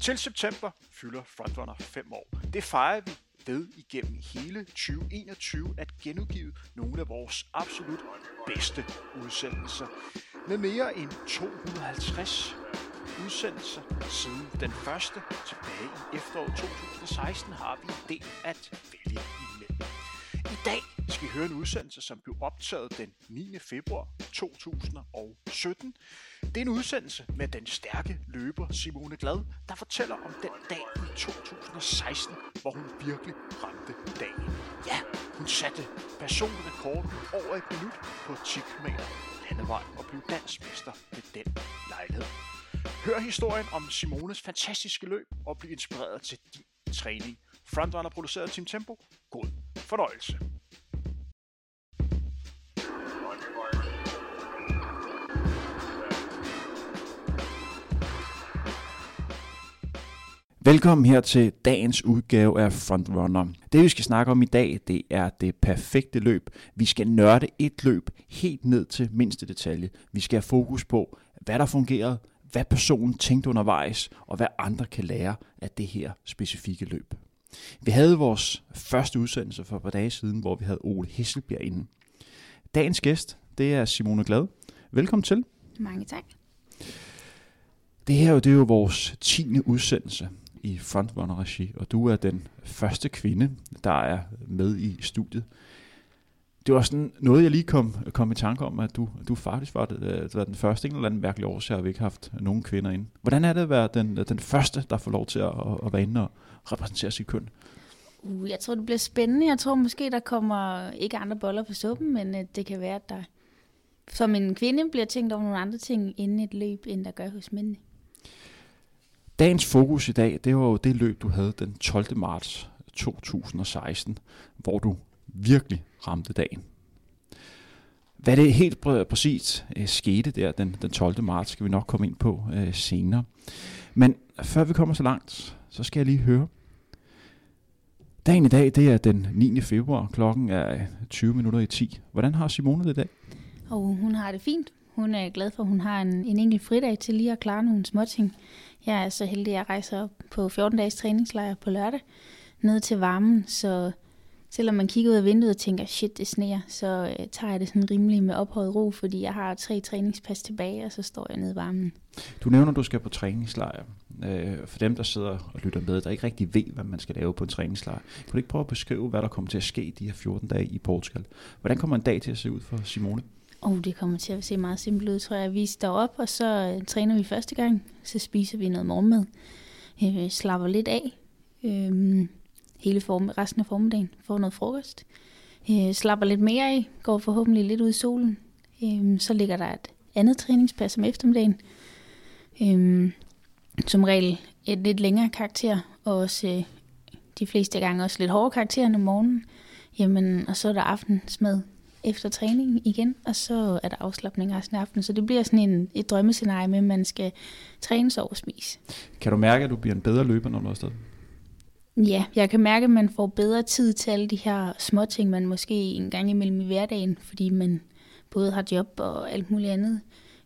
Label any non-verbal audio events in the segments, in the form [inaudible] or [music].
Til september fylder Frontrunner 5 år. Det fejrer vi ved igennem hele 2021 at genudgive nogle af vores absolut bedste udsendelser. Med mere end 250 udsendelser siden den første tilbage i efteråret 2016 har vi en del at vælge imellem. Dag skal vi høre en udsendelse, som blev optaget den 9. februar 2017. Det er en udsendelse med den stærke løber Simone Glad, der fortæller om den dag i 2016, hvor hun virkelig ramte dagen. Ja, hun satte personlig rekord over et minut på 10 km landevej og blev dansmester ved den lejlighed. Hør historien om Simones fantastiske løb og bliv inspireret til din træning. Frontrunner produceret Team Tempo. God fornøjelse. Velkommen her til dagens udgave af Frontrunner. Det vi skal snakke om i dag, det er det perfekte løb. Vi skal nørde et løb helt ned til mindste detalje. Vi skal have fokus på, hvad der fungerede, hvad personen tænkte undervejs, og hvad andre kan lære af det her specifikke løb. Vi havde vores første udsendelse for et par dage siden, hvor vi havde Ole Hesselbjerg inde. Dagens gæst, det er Simone Glad. Velkommen til. Mange tak. Det her det er jo vores 10. udsendelse i Frontrunner-regi, og du er den første kvinde, der er med i studiet. Det var sådan noget, jeg lige kom, kom i tanke om, at du, du faktisk var, det, var den første, en eller anden mærkelig årsag, har vi ikke haft nogen kvinder inde. Hvordan er det at være den, den første, der får lov til at, at være inde og repræsentere sit køn? Uh, jeg tror, det bliver spændende. Jeg tror måske, der kommer ikke andre boller på suppen, men uh, det kan være, at der som en kvinde bliver tænkt over nogle andre ting inden et løb, end der gør hos mændene. Dagens fokus i dag, det var jo det løb, du havde den 12. marts 2016, hvor du virkelig ramte dagen. Hvad det helt pr- præcis øh, skete der den, den 12. marts, skal vi nok komme ind på øh, senere. Men før vi kommer så langt, så skal jeg lige høre. Dagen i dag, det er den 9. februar. Klokken er øh, 20 minutter i 10. Hvordan har Simone det i dag? Og hun har det fint. Hun er glad for, at hun har en, en enkelt fridag til lige at klare nogle småting. Jeg er så heldig, at jeg rejser op på 14-dages træningslejr på lørdag ned til varmen, så selvom man kigger ud af vinduet og tænker, shit, det sneer, så øh, tager jeg det sådan rimelig med ophøjet ro, fordi jeg har tre træningspas tilbage, og så står jeg nede i varmen. Du nævner, at du skal på træningslejr. Øh, for dem, der sidder og lytter med, der ikke rigtig ved, hvad man skal lave på en træningslejr. Kan du ikke prøve at beskrive, hvad der kommer til at ske de her 14 dage i Portugal? Hvordan kommer en dag til at se ud for Simone? Oh, det kommer til at se meget simpelt ud, tror jeg. Vi står op, og så øh, træner vi første gang. Så spiser vi noget morgenmad. Øh, slapper lidt af. Øh, hele form, resten af formiddagen. Får noget frokost. Øh, slapper lidt mere af. Går forhåbentlig lidt ud i solen. Øh, så ligger der et andet træningspas om eftermiddagen. Øh, som regel et lidt længere karakter. Og også øh, de fleste gange også lidt hårdere karakter om morgenen. Jamen, og så er der aftensmad efter træningen igen, og så er der afslappning resten af aftenen. Så det bliver sådan en, et drømmescenarie med, at man skal træne og spise. Kan du mærke, at du bliver en bedre løber, når du er afsted? Ja, jeg kan mærke, at man får bedre tid til alle de her små ting, man måske en gang imellem i hverdagen, fordi man både har job og alt muligt andet,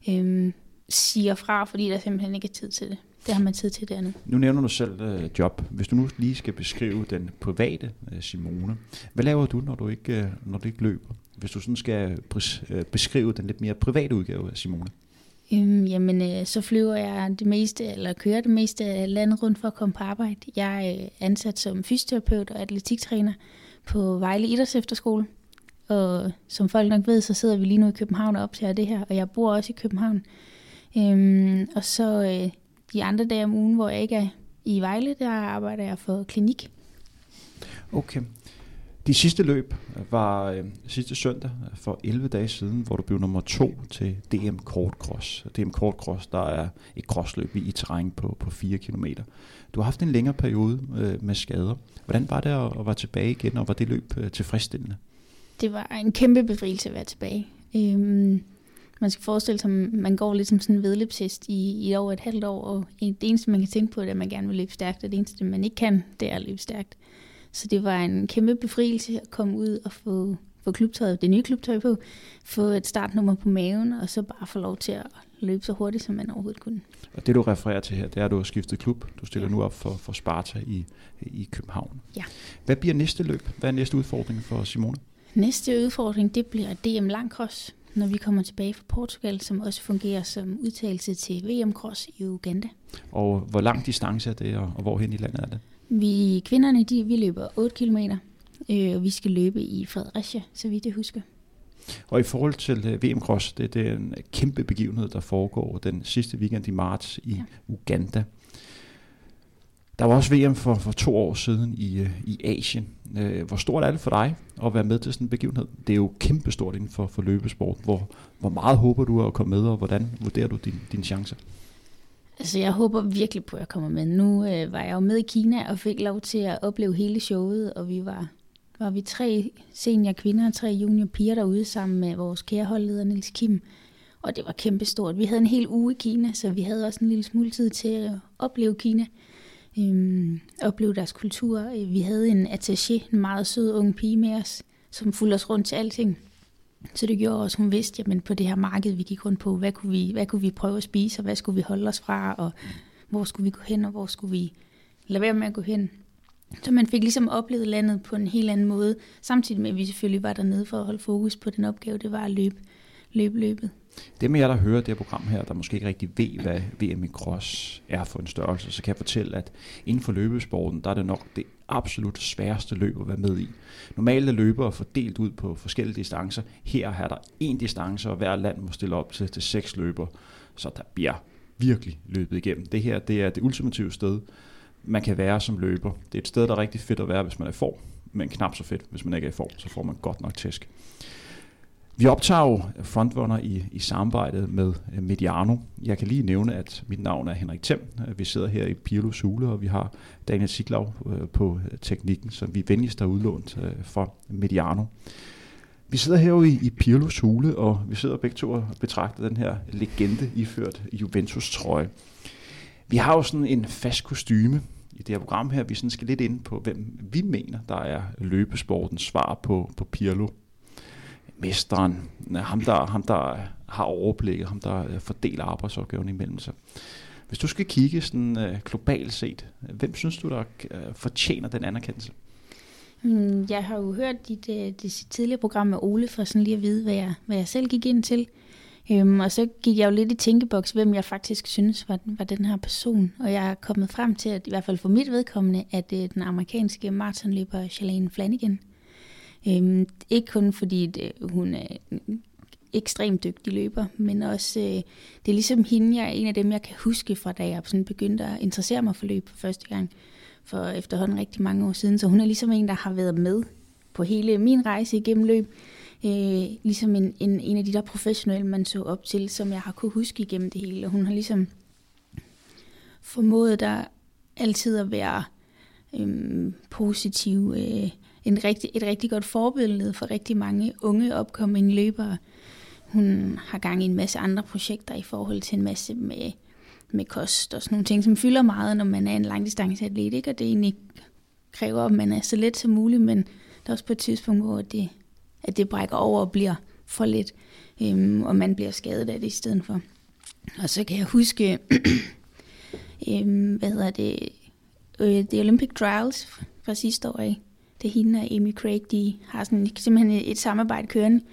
øhm, siger fra, fordi der simpelthen ikke er tid til det. Det har man tid til dernede. Nu nævner du selv øh, job. Hvis du nu lige skal beskrive den private øh, Simone, hvad laver du, når du ikke, øh, når du ikke løber? Hvis du sådan skal øh, beskrive den lidt mere private udgave af Simone. Øhm, jamen, øh, så flyver jeg det meste, eller kører det meste af landet rundt for at komme på arbejde. Jeg er ansat som fysioterapeut og atletiktræner på Vejle Idræts Efterskole. Og som folk nok ved, så sidder vi lige nu i København og optager det her, og jeg bor også i København. Øhm, og så øh, de andre dage om ugen, hvor jeg ikke er i Vejle, der arbejder jeg for klinik. Okay. De sidste løb var øh, sidste søndag for 11 dage siden, hvor du blev nummer to til DM Kort Cross. DM Kort Cross, der er et crossløb i terræn på, på 4 km. Du har haft en længere periode øh, med skader. Hvordan var det at, at være tilbage igen, og var det løb øh, tilfredsstillende? Det var en kæmpe befrielse at være tilbage. Øhm, man skal forestille sig, at man går lidt som sådan en vedløbshest i, i over et halvt år, og det eneste, man kan tænke på, det er, at man gerne vil løbe stærkt, og det eneste, man ikke kan, det er at løbe stærkt. Så det var en kæmpe befrielse at komme ud og få, få klubtøjet, det nye klubtøj på, få et startnummer på maven, og så bare få lov til at løbe så hurtigt, som man overhovedet kunne. Og det du refererer til her, det er, at du har skiftet klub. Du stiller ja. nu op for, for Sparta i, i København. Ja. Hvad bliver næste løb? Hvad er næste udfordring for Simone? Næste udfordring, det bliver DM Langcross, når vi kommer tilbage fra Portugal, som også fungerer som udtalelse til VM Cross i Uganda. Og hvor lang distance er det, og, og hvorhen i landet er det? Vi kvinderne, de, vi løber 8 km, øh, og vi skal løbe i Fredericia, så vidt jeg husker. Og i forhold til øh, VM Cross, det, det er en kæmpe begivenhed, der foregår den sidste weekend i marts i ja. Uganda. Der var også VM for, for to år siden i, øh, i Asien. Øh, hvor stort er det for dig at være med til sådan en begivenhed? Det er jo kæmpestort inden for, for løbesport. Hvor, hvor meget håber du at komme med, og hvordan vurderer du din, dine chancer? Altså, jeg håber virkelig på, at jeg kommer med. Nu øh, var jeg jo med i Kina og fik lov til at opleve hele showet, og vi var, var vi tre senior kvinder og tre junior piger derude sammen med vores kære holdleder Nils Kim. Og det var kæmpestort. Vi havde en hel uge i Kina, så vi havde også en lille smule tid til at opleve Kina. Øhm, opleve deres kultur. Vi havde en attaché, en meget sød ung pige med os, som fulgte os rundt til alting. Så det gjorde også, hun vidste, jamen på det her marked, vi gik rundt på, hvad kunne vi, hvad kunne vi prøve at spise, og hvad skulle vi holde os fra, og hvor skulle vi gå hen, og hvor skulle vi lade være med at gå hen. Så man fik ligesom oplevet landet på en helt anden måde, samtidig med, at vi selvfølgelig var dernede for at holde fokus på den opgave, det var at løbe, løbe løbet. Det med jer, der hører det her program her, der måske ikke rigtig ved, hvad VM i cross er for en størrelse, så kan jeg fortælle, at inden for løbesporten, der er det nok det absolut sværeste løb at være med i. Normalt er løbere fordelt ud på forskellige distancer. Her har der én distance, og hver land må stille op til, til seks løbere. Så der bliver virkelig løbet igennem. Det her det er det ultimative sted, man kan være som løber. Det er et sted, der er rigtig fedt at være, hvis man er i form, men knap så fedt, hvis man ikke er i form, så får man godt nok tæsk. Vi optager jo frontrunner i, i samarbejdet med øh, Mediano. Jeg kan lige nævne, at mit navn er Henrik Thiem. Øh, vi sidder her i Pirlo Sule, og vi har Daniel Siglaug øh, på teknikken, som vi venligst har udlånt for Mediano. Vi sidder her jo i, i Pirlo Sule, og vi sidder begge to og betragter den her legende iført Juventus-trøje. Vi har jo sådan en fast kostyme i det her program her. Vi sådan skal lidt ind på, hvem vi mener, der er løbesportens svar på, på Pirlo mesteren, øh, ham der, ham der øh, har overblikket, ham der øh, fordeler arbejdsopgaven imellem sig. Hvis du skal kigge sådan øh, globalt set, hvem synes du, der øh, fortjener den anerkendelse? Hmm, jeg har jo hørt dit, uh, dit tidligere program med Ole, for sådan lige at vide, hvad jeg, hvad jeg selv gik ind til. Øhm, og så gik jeg jo lidt i tænkeboks, hvem jeg faktisk synes var, var den her person. Og jeg er kommet frem til, at i hvert fald for mit vedkommende, at øh, den amerikanske maratonløber Shalane Flanagan – Øhm, ikke kun fordi det, øh, hun er en ekstremt dygtig løber, men også, øh, det er ligesom hende, jeg er en af dem, jeg kan huske fra, da jeg sådan begyndte at interessere mig for løb for første gang, for efterhånden rigtig mange år siden. Så hun er ligesom en, der har været med på hele min rejse igennem løb. Øh, ligesom en, en, en af de der professionelle, man så op til, som jeg har kunne huske igennem det hele. Og hun har ligesom formået der altid at være øh, positiv, øh, en rigtig, et rigtig godt forbillede for rigtig mange unge opkommende løbere. Hun har gang i en masse andre projekter i forhold til en masse med, med kost og sådan nogle ting, som fylder meget, når man er en langdistanceatlet, ikke? og det egentlig kræver, at man er så let som muligt, men der er også på et tidspunkt, hvor det, at det brækker over og bliver for lidt, øhm, og man bliver skadet af det i stedet for. Og så kan jeg huske, [clears throat] øhm, hvad hedder det, øh, The Olympic Trials fra sidste år af, det er hende og Amy Craig, de har sådan, simpelthen et samarbejde kørende.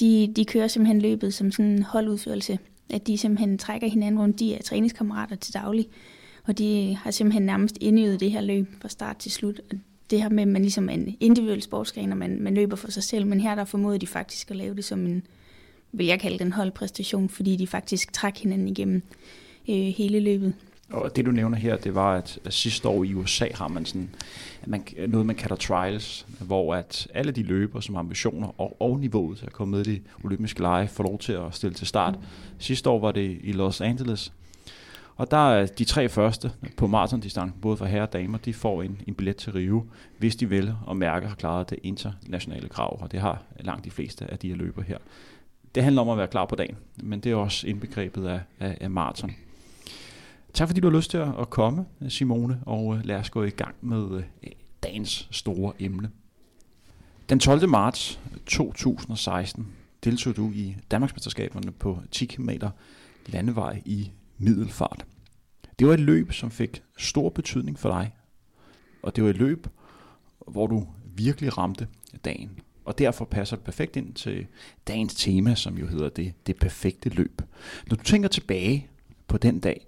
De, de kører simpelthen løbet som sådan en holdudførelse. At de simpelthen trækker hinanden rundt. De er træningskammerater til daglig. Og de har simpelthen nærmest indøvet det her løb fra start til slut. Og det her med, at man ligesom er en individuel sportsgren, og man, man løber for sig selv. Men her der formoder de faktisk at lave det som en, vil jeg kalde den holdpræstation, fordi de faktisk trækker hinanden igennem øh, hele løbet. Og det du nævner her, det var, at sidste år i USA har man sådan man, noget, man kalder trials, hvor at alle de løber, som har ambitioner og, og niveauet til at komme med i de olympiske lege, får lov til at stille til start. Mm. Sidste år var det i Los Angeles, og der er de tre første på maratondistancen, både for herre og damer, de får en, en billet til Rio, hvis de vil, og mærker har klaret det internationale krav, og det har langt de fleste af de her løber her. Det handler om at være klar på dagen, men det er også indbegrebet af, af, af maraton. Tak fordi du har lyst til at komme, Simone, og øh, lad os gå i gang med øh, dagens store emne. Den 12. marts 2016 deltog du i Danmarksmesterskaberne på 10 km landevej i middelfart. Det var et løb, som fik stor betydning for dig, og det var et løb, hvor du virkelig ramte dagen. Og derfor passer det perfekt ind til dagens tema, som jo hedder det, det perfekte løb. Når du tænker tilbage på den dag,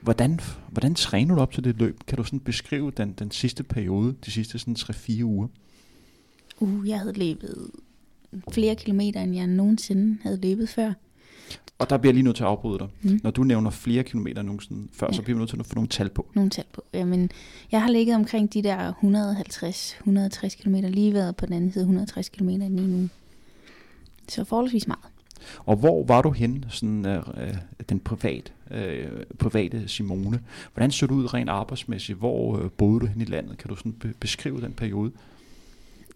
hvordan, hvordan træner du op til det løb? Kan du sådan beskrive den, den sidste periode, de sidste sådan 3-4 uger? Uh, jeg havde løbet flere kilometer, end jeg nogensinde havde løbet før. Og der bliver jeg lige nødt til at afbryde dig. Mm. Når du nævner flere kilometer nogensinde før, ja. så bliver vi nødt til at få nogle tal på. Nogle tal på. Jamen, jeg har ligget omkring de der 150-160 km, lige været på den anden side 160 km lige nu. Så forholdsvis meget. Og hvor var du hen, sådan øh, øh, den privat, øh, private Simone? Hvordan så du ud rent arbejdsmæssigt? Hvor øh, boede du hen i landet? Kan du sådan be- beskrive den periode?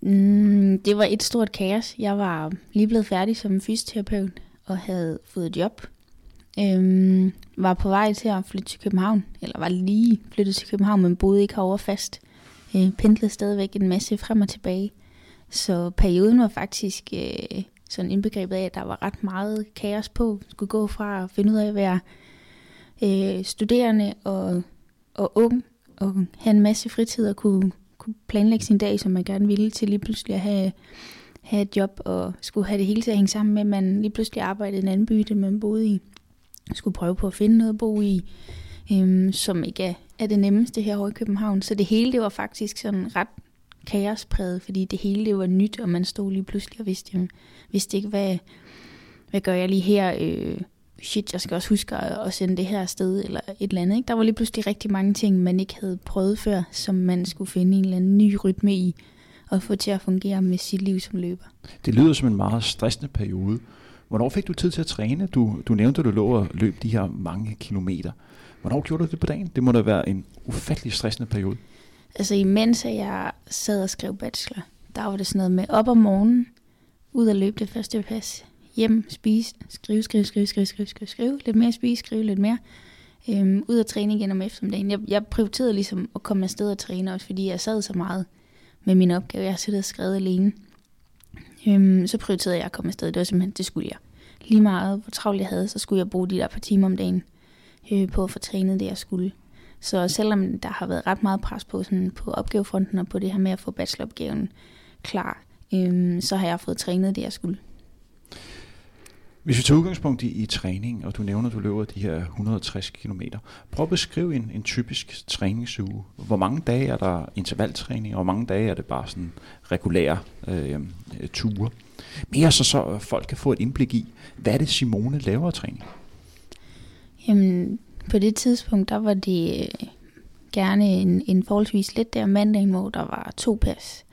Mm, det var et stort kaos. Jeg var lige blevet færdig som fysioterapeut og havde fået job. Øhm, var på vej til at flytte til København, eller var lige flyttet til København, men boede ikke herovre fast. Øh, pendlede stadigvæk en masse frem og tilbage. Så perioden var faktisk øh, sådan indbegrebet af, at der var ret meget kaos på. Skulle gå fra at finde ud af at være øh, studerende og, og ung, og have en masse fritid og kunne, kunne planlægge sin dag, som man gerne ville, til lige pludselig at have, have et job og skulle have det hele til at hænge sammen med, at man lige pludselig arbejdede i en anden by, det man boede i. Skulle prøve på at finde noget at bo i, øhm, som ikke er, er det nemmeste her i København. Så det hele det var faktisk sådan ret kaospræget, fordi det hele det var nyt, og man stod lige pludselig og vidste, jamen, vidste ikke, hvad, hvad gør jeg lige her? Øh, shit, jeg skal også huske at, sende det her sted eller et eller andet. Ikke? Der var lige pludselig rigtig mange ting, man ikke havde prøvet før, som man skulle finde en eller anden ny rytme i, og få til at fungere med sit liv som løber. Det lyder som en meget stressende periode. Hvornår fik du tid til at træne? Du, du nævnte, at du lå og løb de her mange kilometer. Hvornår gjorde du det på dagen? Det må da være en ufattelig stressende periode. Altså imens jeg sad og skrev bachelor, der var det sådan noget med op om morgenen, ud og løbe det første pas, hjem, spise, skrive, skrive, skrive, skrive, skrive, skrive, skrive, lidt mere spise, skrive lidt mere, øhm, ud og træne igen om eftermiddagen. Jeg, jeg prioriterede ligesom at komme afsted og træne også, fordi jeg sad så meget med min opgave. Jeg har siddet og skrevet alene. Øhm, så prioriterede jeg at komme afsted. Det var simpelthen, det skulle jeg. Lige meget, hvor travlt jeg havde, så skulle jeg bruge de der par timer om dagen øh, på at få trænet det, jeg skulle. Så selvom der har været ret meget pres på, sådan på opgavefronten og på det her med at få bacheloropgaven klar, øhm, så har jeg fået trænet det, jeg skulle. Hvis vi tager udgangspunkt i, i træning, og du nævner, at du løber de her 160 km, prøv at beskrive en, en typisk træningsuge. Hvor mange dage er der intervaltræning, og hvor mange dage er det bare sådan regulære øh, ture? Mere så, så folk kan få et indblik i, hvad det Simone laver af træning? Jamen, på det tidspunkt, der var det øh, gerne en, en forholdsvis let der mandag, hvor der var to pas.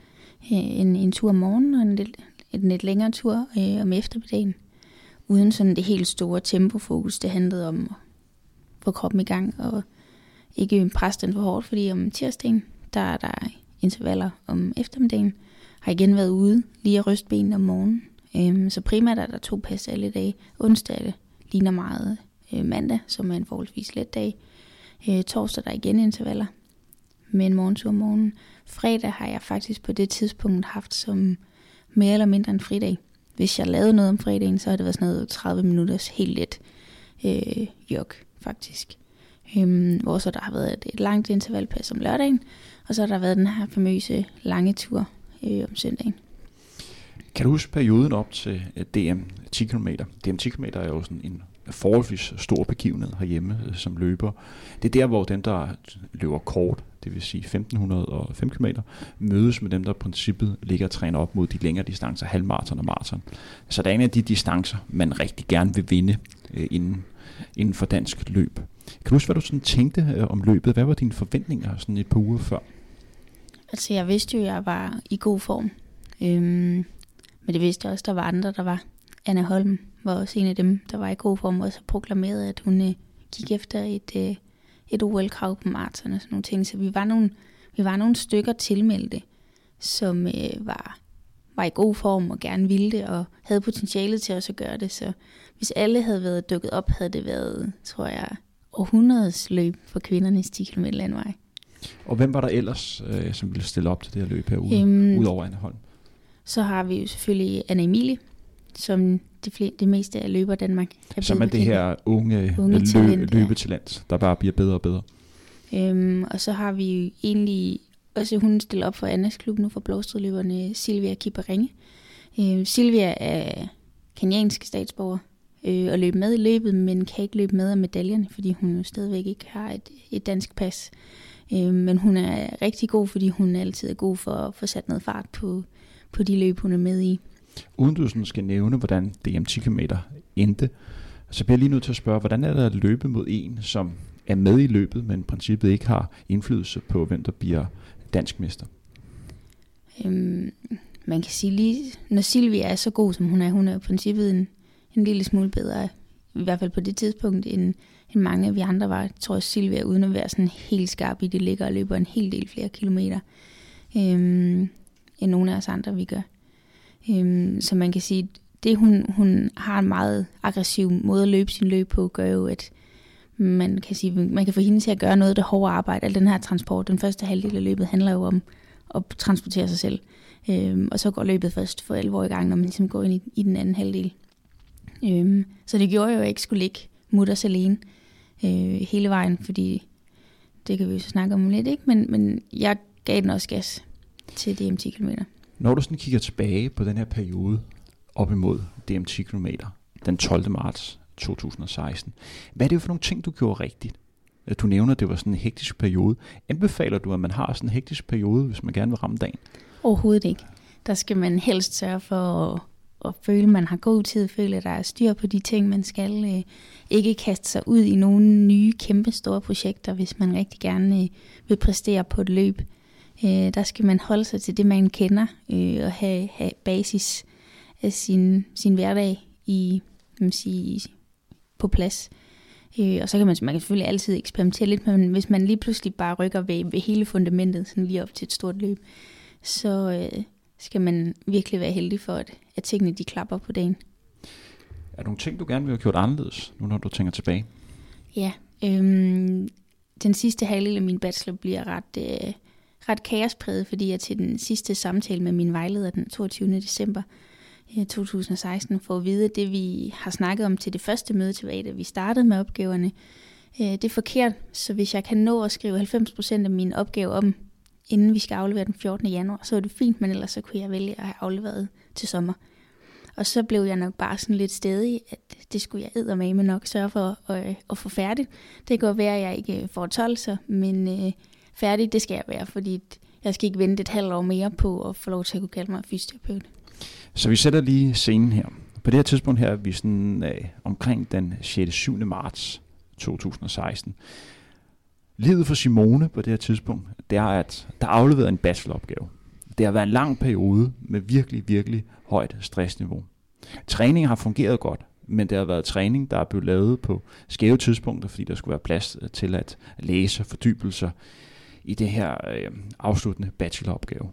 Øh, en, en tur om morgenen og en lidt, en lidt længere tur øh, om eftermiddagen. Uden sådan det helt store tempofokus. Det handlede om at få kroppen i gang og ikke presse den for hårdt, fordi om tirsdagen, der er der intervaller om eftermiddagen. Har igen været ude lige at ryste benene om morgenen. Øhm, så primært er der to pas alle dage. Onsdag ligner meget øh, mandag, som er en forholdsvis let dag. Øh, torsdag der er igen intervaller med en morgentur om morgenen. Fredag har jeg faktisk på det tidspunkt haft som mere eller mindre en fridag. Hvis jeg lavede noget om fredagen, så har det været sådan noget 30 minutters helt let øh, jog, faktisk. Øhm, hvor så der har været et, et langt intervalpas om lørdagen, og så har der været den her famøse lange tur øh, om søndagen. Kan du huske perioden op til DM 10 km? DM 10 km er jo sådan en forholdsvis stor begivenhed herhjemme øh, som løber. Det er der, hvor dem, der løber kort, det vil sige 1505 km, mødes med dem, der i princippet ligger og træner op mod de længere distancer, halvmarathon og maraton. Så der er en af de distancer, man rigtig gerne vil vinde øh, inden, inden for dansk løb. Kan du huske, hvad du sådan tænkte øh, om løbet? Hvad var dine forventninger sådan et par uger før? Altså, jeg vidste jo, at jeg var i god form. Øhm, men det vidste jeg også, der var andre, der var. Anna Holm var også en af dem, der var i god form, og så proklamerede, at hun øh, gik efter et, øh, et OL-krav på maraton og sådan nogle ting. Så vi var nogle, vi var nogle stykker tilmeldte, som øh, var, var i god form og gerne ville det, og havde potentialet til også at gøre det. Så hvis alle havde været dukket op, havde det været, tror jeg, århundredes løb for kvindernes 10 km landvej. Og hvem var der ellers, øh, som ville stille op til det her løb herude, øhm, udover Anne Holm? Så har vi jo selvfølgelig Anna Emilie, som det, fl- det meste af løber Danmark er Som er det her unge, unge lø- talent, løbetalent, ja. der bare bliver bedre og bedre. Øhm, og så har vi egentlig også hun stiller op for Annas klub nu for blåstridløberne, Silvia Kiperinge. Øh, Silvia er kenyansk statsborger øh, og løb med i løbet, men kan ikke løbe med af medaljerne, fordi hun jo stadigvæk ikke har et, et dansk pas. Øh, men hun er rigtig god, fordi hun altid er god for at få sat noget fart på, på de løb, hun er med i. Uden du sådan skal nævne, hvordan DM 10 km endte, så bliver jeg lige nødt til at spørge, hvordan er det at løbe mod en, som er med i løbet, men i princippet ikke har indflydelse på, hvem der bliver dansk mester? Øhm, man kan sige lige, når Silvia er så god, som hun er, hun er i princippet en, en lille smule bedre, i hvert fald på det tidspunkt, end, end mange af vi andre var. Jeg tror, at Silvia, uden at være sådan helt skarp i det, ligger og løber en hel del flere kilometer, øhm, end nogle af os andre, vi gør. Øhm, så man kan sige, det hun, hun har en meget aggressiv måde at løbe sin løb på, gør jo, at man kan sige, man kan få hende til at gøre noget af det hårde arbejde. Al den her transport, den første halvdel af løbet, handler jo om at transportere sig selv. Øhm, og så går løbet først for alvor i gang, når man ligesom går ind i, i den anden halvdel. Øhm, så det gjorde jo, at jeg ikke skulle ligge mutters alene øh, hele vejen, fordi det kan vi jo snakke om lidt, ikke? Men, men jeg gav den også gas til DM 10 km. Når du sådan kigger tilbage på den her periode op imod DM 10 km, den 12. marts 2016, hvad er det for nogle ting, du gjorde rigtigt? Du nævner, at det var sådan en hektisk periode. Anbefaler du, at man har sådan en hektisk periode, hvis man gerne vil ramme dagen? Overhovedet ikke. Der skal man helst sørge for at, at føle, at man har god tid, føle, at der er styr på de ting, man skal. Øh, ikke kaste sig ud i nogle nye, kæmpe store projekter, hvis man rigtig gerne øh, vil præstere på et løb. Øh, der skal man holde sig til det, man kender, øh, og have, have basis af sin, sin hverdag i, man sige, på plads. Øh, og så kan man, man kan selvfølgelig altid eksperimentere lidt, men hvis man lige pludselig bare rykker ved, ved hele fundamentet, sådan lige op til et stort løb, så øh, skal man virkelig være heldig for, at, at tingene de klapper på dagen. Er der nogle ting, du gerne vil have gjort anderledes, nu når du tænker tilbage? Ja, øhm, den sidste halvdel af min bachelor bliver ret, øh, ret kaospræget, fordi jeg til den sidste samtale med min vejleder den 22. december eh, 2016 får at vide, at det vi har snakket om til det første møde tilbage, da vi startede med opgaverne, eh, det er forkert. Så hvis jeg kan nå at skrive 90% af min opgave om, inden vi skal aflevere den 14. januar, så er det fint, men ellers så kunne jeg vælge at have afleveret til sommer. Og så blev jeg nok bare sådan lidt stedig, at det skulle jeg med nok sørge for at, øh, at få færdigt. Det kan være, at jeg ikke får 12 så, men øh, færdig, det skal jeg være, fordi jeg skal ikke vente et halvt år mere på at få lov til at kunne kalde mig fysioterapeut. Så vi sætter lige scenen her. På det her tidspunkt her er vi sådan, øh, omkring den 6. 7. marts 2016. Livet for Simone på det her tidspunkt, det er, at der er afleveret en bacheloropgave. Det har været en lang periode med virkelig, virkelig højt stressniveau. Træningen har fungeret godt, men det har været træning, der er blevet lavet på skæve tidspunkter, fordi der skulle være plads til at læse fordybelser i det her øh, afsluttende bacheloropgave.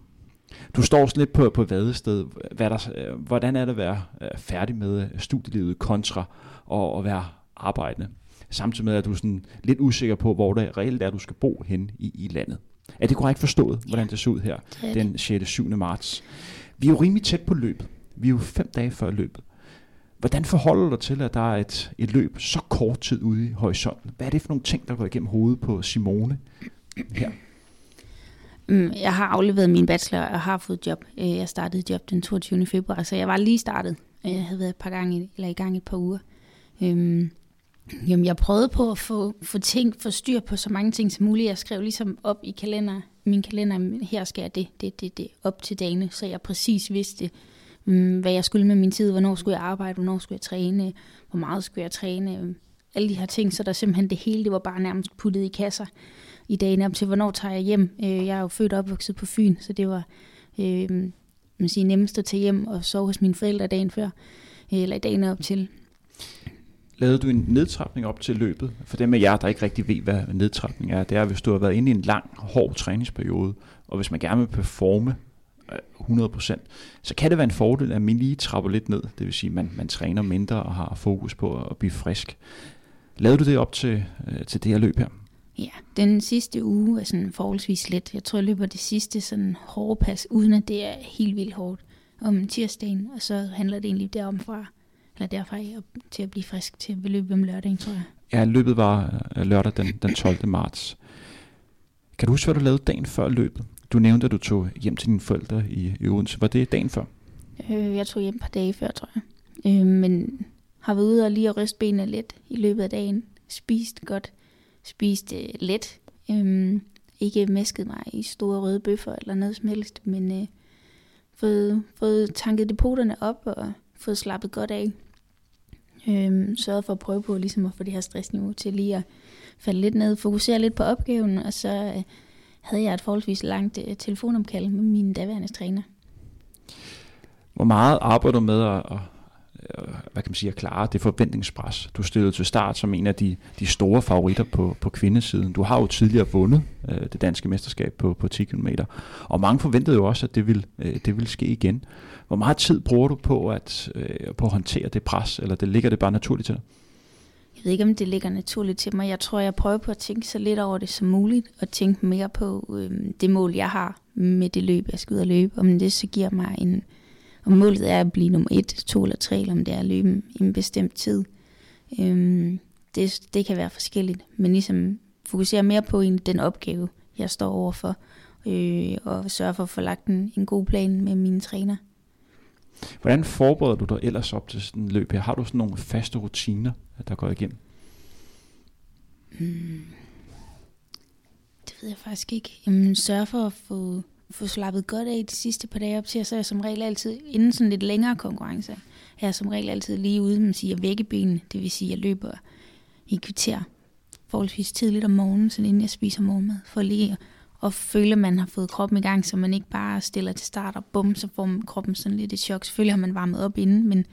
Du står sådan lidt på, på vadested. Hvad der, øh, hvordan er det at være øh, færdig med øh, studielivet kontra og at være arbejdende? Samtidig med, at du er sådan lidt usikker på, hvor det reelt er, du skal bo hen i, i landet. Er det korrekt forstået, hvordan det ser ud her den 6. 7. marts? Vi er jo rimelig tæt på løbet. Vi er jo fem dage før løbet. Hvordan forholder du dig til, at der er et, et løb så kort tid ude i horisonten? Hvad er det for nogle ting, der går igennem hovedet på Simone her? Mm, jeg har afleveret min bachelor og har fået job. Øh, jeg startede job den 22. februar, så jeg var lige startet. Øh, jeg havde været et par gange, eller i gang et par uger. Øhm, jamen, jeg prøvede på at få, få, ting, få styr på så mange ting som muligt. Jeg skrev ligesom op i kalender, min kalender, her skal jeg det, det, det, det, op til dagene, så jeg præcis vidste, mm, hvad jeg skulle med min tid, hvornår skulle jeg arbejde, hvornår skulle jeg træne, hvor meget skulle jeg træne, øhm, alle de her ting, så der simpelthen det hele, det var bare nærmest puttet i kasser i dagene op til, hvornår tager jeg hjem. Øh, jeg er jo født og opvokset på Fyn, så det var øh, man siger, nemmest at tage hjem og sove hos mine forældre dagen før, øh, eller i dagen op til. Lavede du en nedtrapning op til løbet? For dem af jer, der ikke rigtig ved, hvad nedtrapning er, det er, hvis du har været inde i en lang, hård træningsperiode, og hvis man gerne vil performe øh, 100%, så kan det være en fordel, at man lige trapper lidt ned. Det vil sige, at man, man træner mindre og har fokus på at blive frisk. Lavede du det op til, øh, til det her løb her? Ja, den sidste uge er sådan forholdsvis let. Jeg tror, jeg løber det sidste sådan hårde pas, uden at det er helt vildt hårdt. om tirsdagen, og så handler det egentlig derom fra, eller derfra til at blive frisk til at løbe om lørdagen, tror jeg. Ja, løbet var øh, lørdag den, den 12. marts. Kan du huske, hvad du lavede dagen før løbet? Du nævnte, at du tog hjem til dine forældre i, i Odense. Var det dagen før? Øh, jeg tog hjem et par dage før, tror jeg. Øh, men har været ude og lige at ryste benene lidt i løbet af dagen. Spist godt. Spist øh, let. Øhm, ikke mæsket mig i store røde bøffer eller noget som helst, men øh, fået, fået tanket depoterne op og fået slappet godt af. Øhm, sørget for at prøve på ligesom at få det her stressniveau til lige at falde lidt ned, fokusere lidt på opgaven, og så øh, havde jeg et forholdsvis langt øh, telefonomkald med min daværende træner. Hvor meget arbejder du med at, at, Øh, hvad kan man sige, at klare det forventningspres? Du stillede til start som en af de, de store favoritter på, på kvindesiden. Du har jo tidligere vundet øh, det danske mesterskab på, på 10 km, og mange forventede jo også, at det ville, øh, det ville ske igen. Hvor meget tid bruger du på at, øh, på at håndtere det pres, eller det ligger det bare naturligt til dig? Jeg ved ikke, om det ligger naturligt til mig. Jeg tror, jeg prøver på at tænke så lidt over det som muligt, og tænke mere på øh, det mål, jeg har med det løb, jeg skal ud og løbe. Om det så giver mig en, om målet er at blive nummer et, to eller tre, eller om det er at løbe i en bestemt tid. Øhm, det, det kan være forskelligt, men ligesom fokusere mere på en, den opgave, jeg står overfor, øh, og sørge for at få lagt en, en god plan med mine træner. Hvordan forbereder du dig ellers op til sådan en løb her? Har du sådan nogle faste rutiner, der går igennem? Hmm. Det ved jeg faktisk ikke. Jamen, sørg for at få, få slappet godt af de sidste par dage op til, så er jeg som regel altid, inden sådan lidt længere konkurrence, er jeg som regel altid lige ude, man siger, vække benene. Det vil sige, at jeg løber i kvarter forholdsvis tidligt om morgenen, så inden jeg spiser morgenmad, for lige og føle, at man har fået kroppen i gang, så man ikke bare stiller til start og bum, så får kroppen sådan lidt et chok. Selvfølgelig har man varmet op inden, men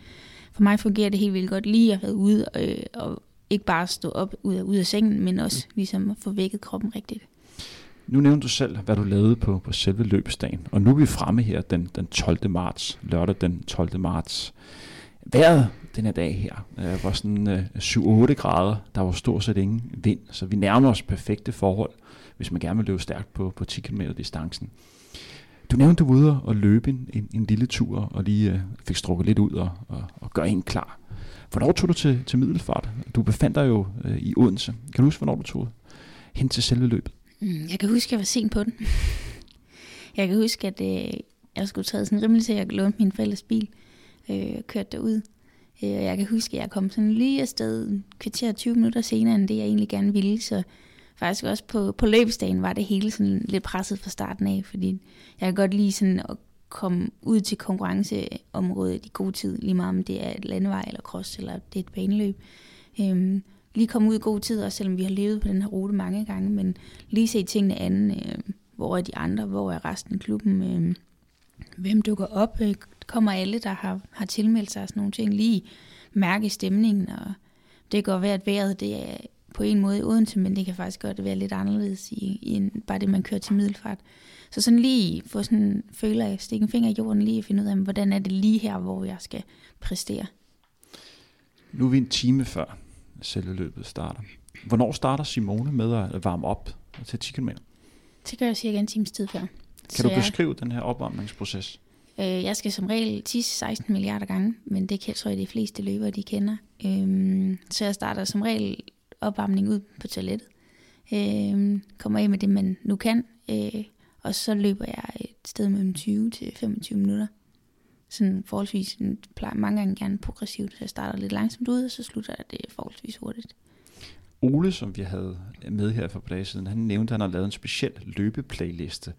for mig fungerer det helt vildt godt lige at være ude øh, og ikke bare stå op ud af, ud af sengen, men også ligesom at få vækket kroppen rigtigt. Nu nævnte du selv, hvad du lavede på, på selve løbsdagen, og nu er vi fremme her den, den 12. marts, lørdag den 12. marts. Vejret den her dag her øh, var sådan øh, 7-8 grader, der var stort set ingen vind, så vi nærmer os perfekte forhold hvis man gerne vil løbe stærkt på, på 10 km distancen. Du nævnte, du var ude og løbe en, en, en lille tur, og lige øh, fik strukket lidt ud og, og, og gøre en klar. Hvornår tog du til, til Middelfart? Du befandt dig jo øh, i Odense. Kan du huske, hvornår du tog hen til selve løbet? Mm, jeg kan huske, at jeg var sent på den. jeg kan huske, at øh, jeg skulle tage sådan rimelig til, at jeg lånte min fælles bil øh, og kørte derud. Øh, jeg kan huske, at jeg kom sådan lige afsted kvarter 20 minutter senere, end det jeg egentlig gerne ville, så faktisk også på, på løbsdagen var det hele sådan lidt presset fra starten af, fordi jeg kan godt lide sådan at komme ud til konkurrenceområdet i god tid, lige meget om det er et landevej eller cross, eller det er et baneløb. Øhm, lige komme ud i god tid, også selvom vi har levet på den her rute mange gange, men lige se tingene anden. Øh, hvor er de andre? Hvor er resten af klubben? Øh, hvem dukker op? Øh, kommer alle, der har, har tilmeldt sig sådan nogle ting, lige mærke stemningen, og det går være, at vejret det er på en måde i Odense, men det kan faktisk godt være lidt anderledes i, i en, bare det, man kører til middelfart. Så sådan lige få sådan føler jeg, stikke en finger i jorden lige og finde ud af, hvordan er det lige her, hvor jeg skal præstere. Nu er vi en time før selve løbet starter. Hvornår starter Simone med at varme op til 10 km? Det gør jeg cirka en times tid før. Kan Så du beskrive jeg, den her opvarmningsproces? Øh, jeg skal som regel tisse 16 milliarder gange, men det kan, tror jeg, de fleste løbere de kender. Øh, så jeg starter som regel opvarmning ud på toilettet. Øh, kommer af med det, man nu kan. Øh, og så løber jeg et sted mellem 20 til 25 minutter. Sådan forholdsvis, plejer mange gange gerne progressivt, så jeg starter lidt langsomt ud, og så slutter jeg det forholdsvis hurtigt. Ole, som vi havde med her for på siden, han nævnte, at han har lavet en speciel løbeplayliste,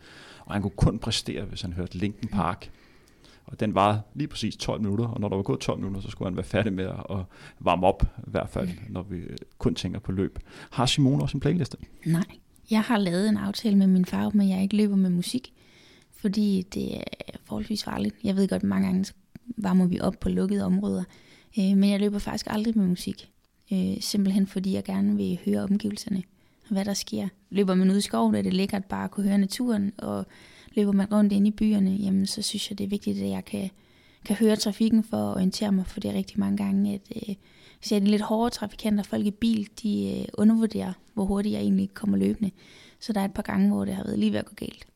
og han kunne kun præstere, hvis han hørte Linkin Park. Mm og den var lige præcis 12 minutter, og når der var gået 12 minutter, så skulle han være færdig med at varme op, i hvert fald, mm. når vi kun tænker på løb. Har Simone også en playliste? Nej, jeg har lavet en aftale med min far, men jeg ikke løber med musik, fordi det er forholdsvis farligt. Jeg ved godt, at mange gange varmer vi op på lukkede områder, øh, men jeg løber faktisk aldrig med musik. Øh, simpelthen fordi jeg gerne vil høre omgivelserne, hvad der sker. Løber man ud i skoven, er det lækkert bare at kunne høre naturen, og løber man rundt inde i byerne, jamen så synes jeg, det er vigtigt, at jeg kan, kan høre trafikken for at orientere mig, for det er rigtig mange gange, at øh, hvis jeg er de lidt hårde trafikanter, folk i bil, de øh, undervurderer, hvor hurtigt jeg egentlig kommer løbende. Så der er et par gange, hvor det har været lige ved at gå galt.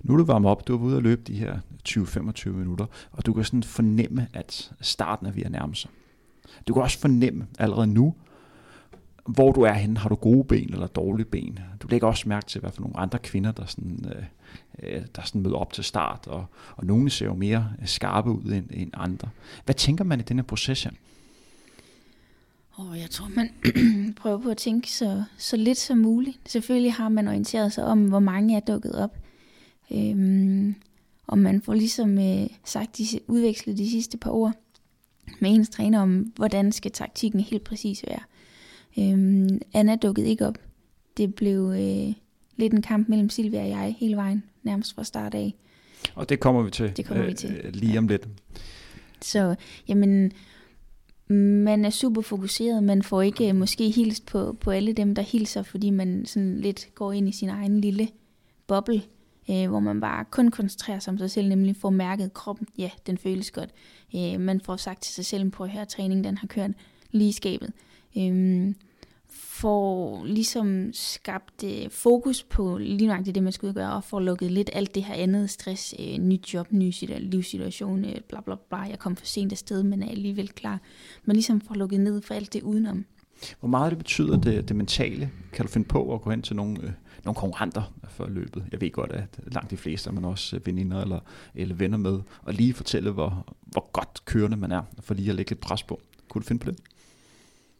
Nu er du varmet op, du er ude og løbe de her 20-25 minutter, og du kan sådan fornemme, at starten er ved at nærme sig. Du kan også fornemme allerede nu, hvor du er henne. Har du gode ben eller dårlige ben? Du lægger også mærke til, hvad for nogle andre kvinder, der, sådan, øh, øh der sådan møder op til start, og, og nogle ser jo mere skarpe ud end, end andre. Hvad tænker man i denne proces her? Oh, jeg tror, man [clears throat] prøver på at tænke så, så lidt som muligt. Selvfølgelig har man orienteret sig om, hvor mange er dukket op. Øhm, og man får ligesom øh, sagt, de, udvekslet de sidste par ord med ens træner om, hvordan skal taktikken helt præcis være. Øhm, Anna dukkede ikke op. Det blev øh, lidt en kamp mellem Silvia og jeg hele vejen, nærmest fra start af. Og det kommer vi til, det kommer øh, vi til. Øh, lige om lidt. Så, jamen, man er super fokuseret. Man får ikke øh, måske hilst på, på alle dem, der hilser, fordi man sådan lidt går ind i sin egen lille boble, øh, hvor man bare kun koncentrerer sig om sig selv, nemlig får mærket kroppen. Ja, den føles godt. Øh, man får sagt til sig selv, på at træning den har kørt lige i skabet. Øh, får ligesom skabt øh, fokus på lige nøjagtigt det, man skal gøre, og får lukket lidt alt det her andet stress, øh, nyt job, ny livssituation, øh, bla bla bla, jeg kom for sent afsted, men er alligevel klar. Man ligesom får lukket ned for alt det udenom. Hvor meget det betyder det, det mentale? Kan du finde på at gå hen til nogle, øh, nogle konkurrenter for løbet? Jeg ved godt, at langt de fleste er man også øh, veninder eller, eller venner med, og lige fortælle, hvor, hvor godt kørende man er, for lige at lægge lidt pres på. Kunne du finde på det?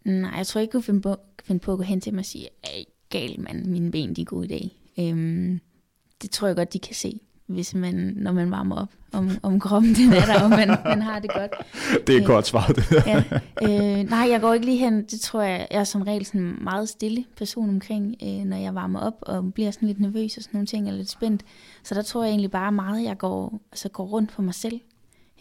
Nej, jeg tror ikke, jeg kunne finde på, finde på at gå hen til mig og sige, ej, gal mand, mine ben de er gode i dag. Øhm, det tror jeg godt, de kan se, hvis man, når man varmer op om, om kroppen den er der, og man, man har det godt. Det er et øh, godt svar, det ja. øh, Nej, jeg går ikke lige hen, det tror jeg, jeg er som regel sådan en meget stille person omkring, øh, når jeg varmer op, og bliver sådan lidt nervøs og sådan nogle ting, eller lidt spændt. Så der tror jeg egentlig bare meget, jeg går, altså går rundt for mig selv.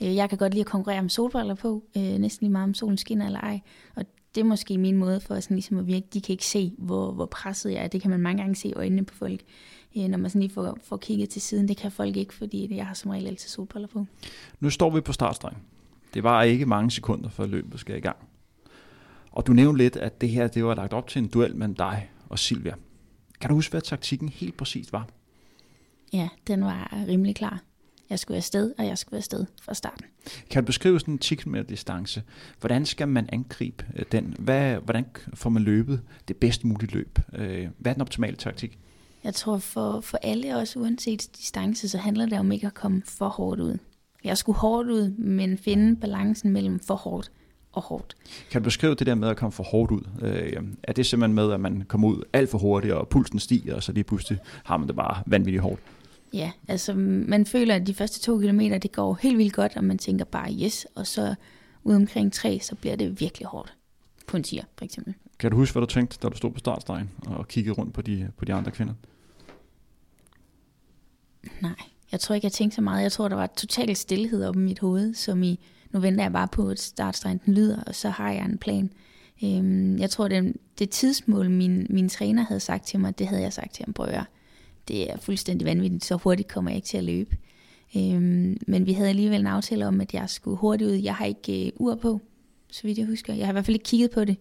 Øh, jeg kan godt lide at konkurrere med solbriller på, øh, næsten lige meget om solen skinner eller ej. Og det er måske min måde for sådan ligesom at virke. De kan ikke se, hvor, hvor presset jeg er. Det kan man mange gange se i øjnene på folk, øh, når man sådan lige får, får kigget til siden. Det kan folk ikke, fordi jeg har som regel altid solbriller på. Nu står vi på startstregen. Det var ikke mange sekunder, før løbet skal i gang. Og du nævnte lidt, at det her det var lagt op til en duel mellem dig og Silvia. Kan du huske, hvad taktikken helt præcist var? Ja, den var rimelig klar. Jeg skulle afsted, og jeg skulle afsted fra starten. Kan du beskrive sådan en 10 km distance? Hvordan skal man angribe øh, den? Hvad, hvordan får man løbet det bedst mulige løb? Øh, hvad er den optimale taktik? Jeg tror for, for alle, også uanset distance, så handler det om ikke at komme for hårdt ud. Jeg skulle hårdt ud, men finde balancen mellem for hårdt og hårdt. Kan du beskrive det der med at komme for hårdt ud? Øh, er det simpelthen med, at man kommer ud alt for hurtigt, og pulsen stiger, og så lige pludselig har man det bare vanvittigt hårdt? Ja, altså man føler, at de første to kilometer, det går helt vildt godt, og man tænker bare yes, og så ud omkring tre, så bliver det virkelig hårdt på en tier, for eksempel. Kan du huske, hvad du tænkte, da du stod på startstregen og kiggede rundt på de, på de andre kvinder? Nej, jeg tror ikke, jeg tænkte så meget. Jeg tror, der var total stillhed oppe i mit hoved, som i, nu venter jeg bare på, at startstrengen lyder, og så har jeg en plan. Øhm, jeg tror, det, det tidsmål, min, min træner havde sagt til mig, det havde jeg sagt til ham, prøv at det er fuldstændig vanvittigt, så hurtigt kommer jeg ikke til at løbe. Øhm, men vi havde alligevel en aftale om, at jeg skulle hurtigt ud. Jeg har ikke øh, ur på, så vidt jeg husker. Jeg har i hvert fald ikke kigget på det,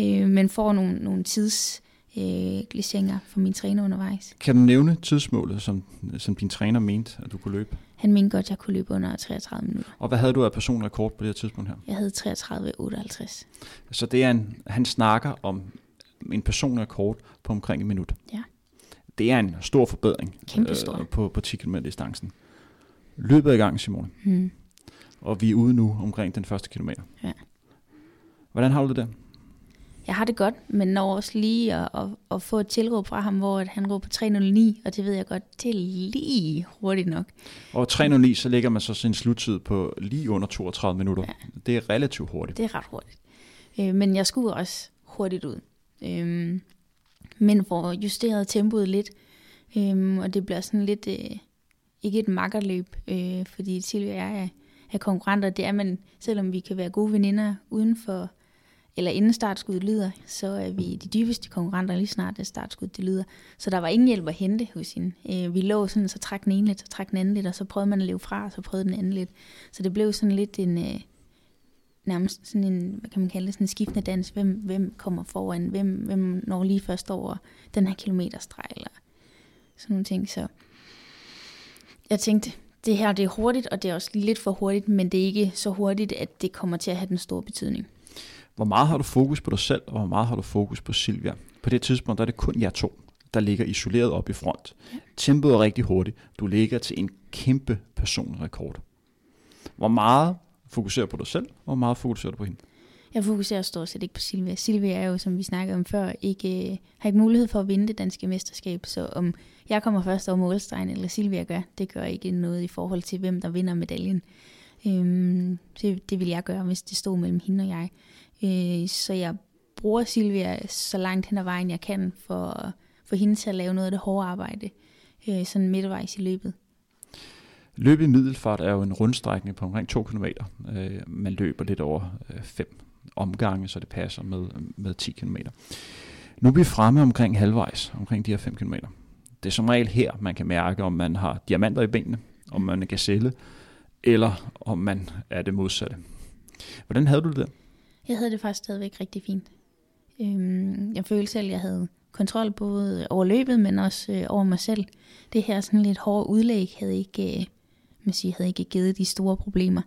øh, men får nogle, nogle tids øh, glisseringer fra min træner undervejs. Kan du nævne tidsmålet, som, som din træner mente, at du kunne løbe? Han mente godt, at jeg kunne løbe under 33 minutter. Og hvad havde du af personrekord på det her tidspunkt her? Jeg havde 33,58. Så det er en, han snakker om en personrekord på omkring en minut? Ja det er en stor forbedring Kæmpe stor. Øh, på, på 10 km distancen. Løbet er i gang, Simone. Hmm. Og vi er ude nu omkring den første kilometer. Ja. Hvordan har du det der? Jeg har det godt, men når også lige at, at, at få et tilråb fra ham, hvor han råber 309, og det ved jeg godt, det er lige hurtigt nok. Og 309, så ligger man så sin sluttid på lige under 32 minutter. Ja. Det er relativt hurtigt. Det er ret hurtigt. Øh, men jeg skulle også hurtigt ud. Øh, men får justeret tempoet lidt. Øhm, og det bliver sådan lidt, øh, ikke et makkerløb, øh, fordi Silvia og jeg er, er konkurrenter. Det er man, selvom vi kan være gode veninder uden for, eller inden startskuddet lyder, så er vi de dybeste konkurrenter lige snart, det startskuddet det lyder. Så der var ingen hjælp at hente hos hende. Øh, vi lå sådan, så trak den ene lidt, så trak den anden lidt, og så prøvede man at leve fra, og så prøvede den anden lidt. Så det blev sådan lidt en, øh, nærmest sådan en, hvad kan man kalde det, sådan en skiftende dans. Hvem, hvem kommer foran? Hvem, hvem når lige først over den her kilometerstreg? Eller sådan nogle ting. Så Jeg tænkte, det her det er hurtigt, og det er også lidt for hurtigt, men det er ikke så hurtigt, at det kommer til at have den store betydning. Hvor meget har du fokus på dig selv, og hvor meget har du fokus på Silvia? På det tidspunkt der er det kun jer to, der ligger isoleret op i front. Tempoet er rigtig hurtigt. Du ligger til en kæmpe personrekord. Hvor meget fokuserer du på dig selv, og hvor meget fokuserer du på hende? Jeg fokuserer stort set ikke på Silvia. Silvia er jo, som vi snakkede om før, ikke, øh, har ikke mulighed for at vinde det danske mesterskab, så om jeg kommer først over målstregen, eller Silvia gør, det gør ikke noget i forhold til, hvem der vinder medaljen. Øhm, det, det vil jeg gøre, hvis det stod mellem hende og jeg. Øh, så jeg bruger Silvia så langt hen ad vejen, jeg kan, for, for hende til at lave noget af det hårde arbejde, øh, sådan midtvejs i løbet. Løbet i middelfart er jo en rundstrækning på omkring 2 km. Øh, man løber lidt over øh, 5 omgange, så det passer med, med 10 km. Nu er vi fremme omkring halvvejs, omkring de her 5 km. Det er som regel her, man kan mærke, om man har diamanter i benene, om man er gazelle, eller om man er det modsatte. Hvordan havde du det der? Jeg havde det faktisk stadigvæk rigtig fint. Øhm, jeg følte selv, at jeg havde kontrol både over løbet, men også øh, over mig selv. Det her sådan lidt hårde udlæg havde ikke, øh, man siger, havde ikke givet de store problemer,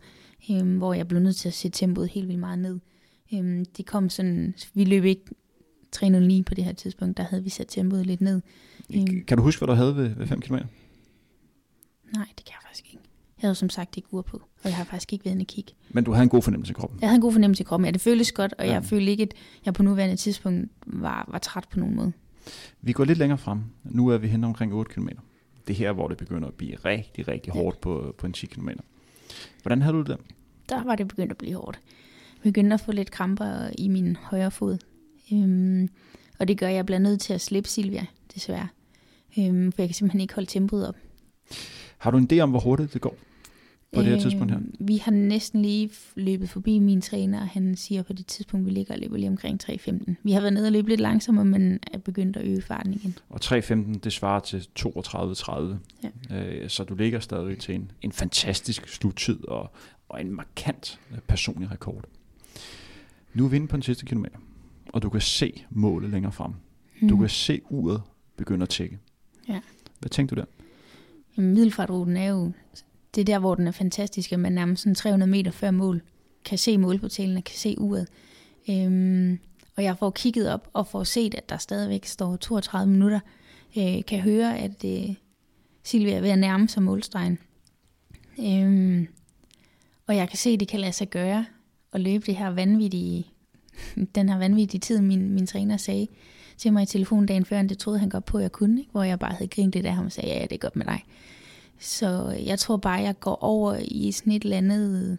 øh, hvor jeg blev nødt til at sætte tempoet helt vildt meget ned. Øh, det kom sådan, vi løb ikke 309 på det her tidspunkt, der havde vi sat tempoet lidt ned. Øh, kan du huske, hvad du havde ved, ved 5 km? Nej, det kan jeg faktisk ikke. Jeg havde som sagt ikke ur på, og jeg har faktisk ikke været inde kigge. Men du havde en god fornemmelse i kroppen? Jeg havde en god fornemmelse i kroppen, ja, det føltes godt, og ja. jeg følte ikke, at jeg på nuværende tidspunkt var, var træt på nogen måde. Vi går lidt længere frem. Nu er vi hen omkring 8 km. Det er her, hvor det begynder at blive rigtig, rigtig ja. hårdt på, på en 10 km. Hvordan havde du det der? Der var det begyndt at blive hårdt. Jeg begyndte at få lidt kramper i min højre fod. Øhm, og det gør, at jeg bliver nødt til at slippe Silvia, desværre. Øhm, for jeg kan simpelthen ikke holde tempoet op. Har du en idé om, hvor hurtigt det går? På det her tidspunkt her? Øh, vi har næsten lige løbet forbi min træner, og han siger på det tidspunkt, vi ligger og løber lige omkring 3.15. Vi har været nede og løbe lidt langsommere, men er begyndt at øge farten igen. Og 3.15, det svarer til 32.30. Ja. Øh, så du ligger stadig til en, en fantastisk sluttid og, og en markant øh, personlig rekord. Nu er vi inde på den sidste kilometer, og du kan se målet længere frem. Mm. Du kan se uret begynde at tække. Ja. Hvad tænkte du der? Middelfartruten er jo det er der, hvor den er fantastisk, at man nærmest sådan 300 meter før mål kan se målportalen og kan se uret. Øhm, og jeg får kigget op og får set, at der stadigvæk står 32 minutter. Øh, kan høre, at øh, Silvia er ved at nærme sig målstregen. Øhm, og jeg kan se, at det kan lade sig gøre at løbe det her vanvittige, [laughs] den her vanvittige tid, min, min træner sagde til mig i telefonen dagen før, det troede han godt på, at jeg kunne, ikke? hvor jeg bare havde grint lidt af ham og sagde, ja, det er godt med dig. Så jeg tror bare, jeg går over i sådan et eller andet,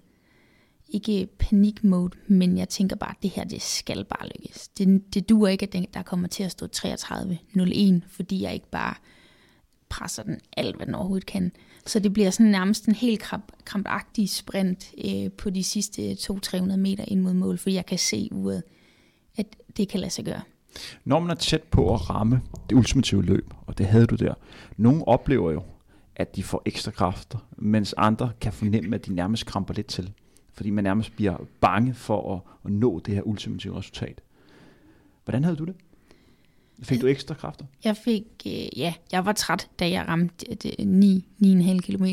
ikke panikmode, men jeg tænker bare, at det her, det skal bare lykkes. Det, det duer ikke, at der kommer til at stå 33.01, fordi jeg ikke bare presser den alt, hvad den overhovedet kan. Så det bliver sådan nærmest en helt kramp, krampagtig sprint øh, på de sidste 200-300 meter ind mod mål, for jeg kan se uret, at det kan lade sig gøre. Når man er tæt på at ramme det ultimative løb, og det havde du der, nogle oplever jo, at de får ekstra kræfter, mens andre kan fornemme, at de nærmest kramper lidt til. Fordi man nærmest bliver bange for at, at nå det her ultimative resultat. Hvordan havde du det? Fik du ekstra kræfter? Jeg fik, øh, ja, jeg var træt, da jeg ramte 9, 9,5 km.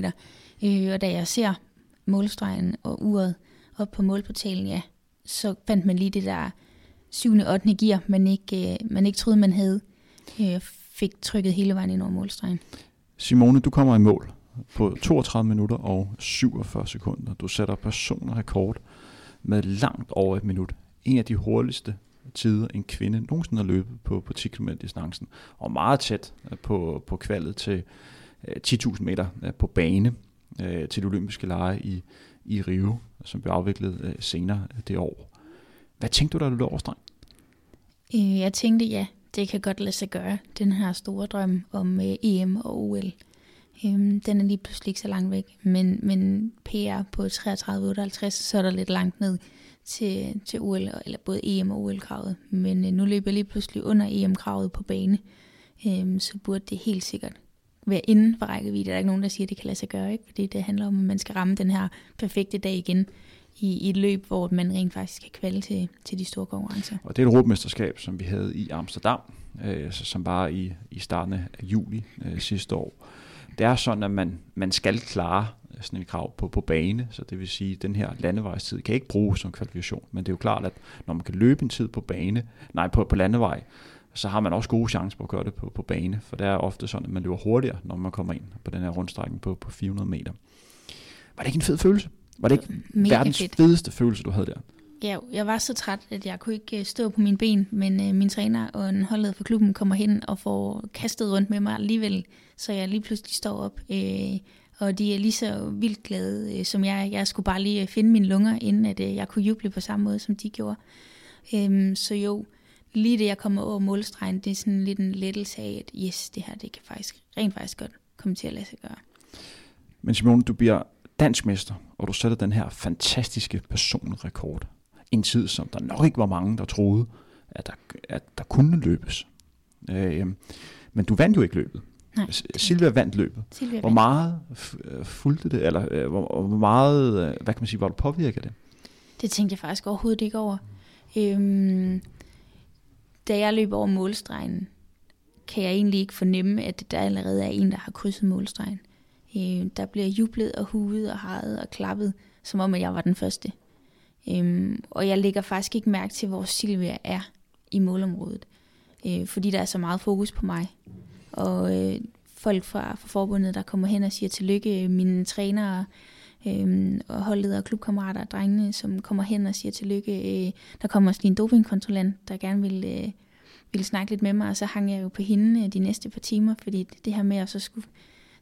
Øh, og da jeg ser målstregen og uret op på målportalen, ja, så fandt man lige det der 7. og 8. gear, man ikke, øh, man ikke troede, man havde. Øh, fik trykket hele vejen ind over målstregen. Simone, du kommer i mål på 32 minutter og 47 sekunder. Du sætter personrekord med langt over et minut. En af de hurtigste tider, en kvinde nogensinde har løbet på, på 10 km distancen. Og meget tæt øh, på, på kvalet til øh, 10.000 meter øh, på bane til de olympiske lege i, i Rio, som blev afviklet senere det år. Hvad tænkte du, da du løb over Jeg tænkte, ja, det kan godt lade sig gøre, den her store drøm om øh, EM og OL. Øhm, den er lige pludselig ikke så langt væk, men, men PR på 33-58, så er der lidt langt ned til, til OL, eller både EM og OL-kravet. Men øh, nu løber jeg lige pludselig under EM-kravet på bane, øhm, så burde det helt sikkert være inden for rækkevidde. Der er ikke nogen, der siger, at det kan lade sig gøre, ikke? fordi det handler om, at man skal ramme den her perfekte dag igen i, i et løb, hvor man rent faktisk kan kvalde til, til de store konkurrencer. Og det er et råbmesterskab, som vi havde i Amsterdam, øh, som var i, i starten af juli øh, sidste år. Det er sådan, at man, man skal klare øh, sådan en krav på, på bane, så det vil sige, at den her landevejstid kan ikke bruges som kvalifikation, men det er jo klart, at når man kan løbe en tid på bane, nej, på, på landevej, så har man også gode chancer på at gøre det på, på bane, for det er ofte sådan, at man løber hurtigere, når man kommer ind på den her rundstrækning på, på 400 meter. Var det ikke en fed følelse? Var det ikke Mega verdens fedt. fedeste følelse, du havde der? Ja, jeg var så træt, at jeg kunne ikke øh, stå på mine ben, men øh, min træner og en holdet for klubben kommer hen og får kastet rundt med mig alligevel, så jeg lige pludselig står op. Øh, og de er lige så vildt glade, øh, som jeg. Jeg skulle bare lige øh, finde mine lunger, inden at øh, jeg kunne juble på samme måde, som de gjorde. Øh, så jo, lige det jeg kommer over målstregen, det er sådan lidt en lettelse af, at yes, det her det kan faktisk rent faktisk godt komme til at lade sig gøre. Men Simone, du bliver dansk mester, og du sætter den her fantastiske personrekord. En tid, som der nok ikke var mange, der troede, at der, at der kunne løbes. Øh, men du vandt jo ikke løbet. Nej, Silvia vandt løbet. Silvia Hvor meget øh, fulgte det, eller øh, hvor, hvor meget, øh, hvad kan man sige, var du påvirket af det? Det tænkte jeg faktisk overhovedet ikke over. Øhm, da jeg løber over målstregen, kan jeg egentlig ikke fornemme, at der allerede er en, der har krydset målstregen. Øh, der bliver jublet og huet og haret og klappet, som om at jeg var den første. Øh, og jeg lægger faktisk ikke mærke til, hvor Silvia er i målområdet, øh, fordi der er så meget fokus på mig. Og øh, folk fra, fra forbundet, der kommer hen og siger tillykke, mine trænere, øh, og holdet og klubkammerater og drengene, som kommer hen og siger tillykke. Øh, der kommer også lige en dopingkontrollant, der gerne vil, øh, vil snakke lidt med mig, og så hang jeg jo på hende øh, de næste par timer, fordi det, det her med at så skulle,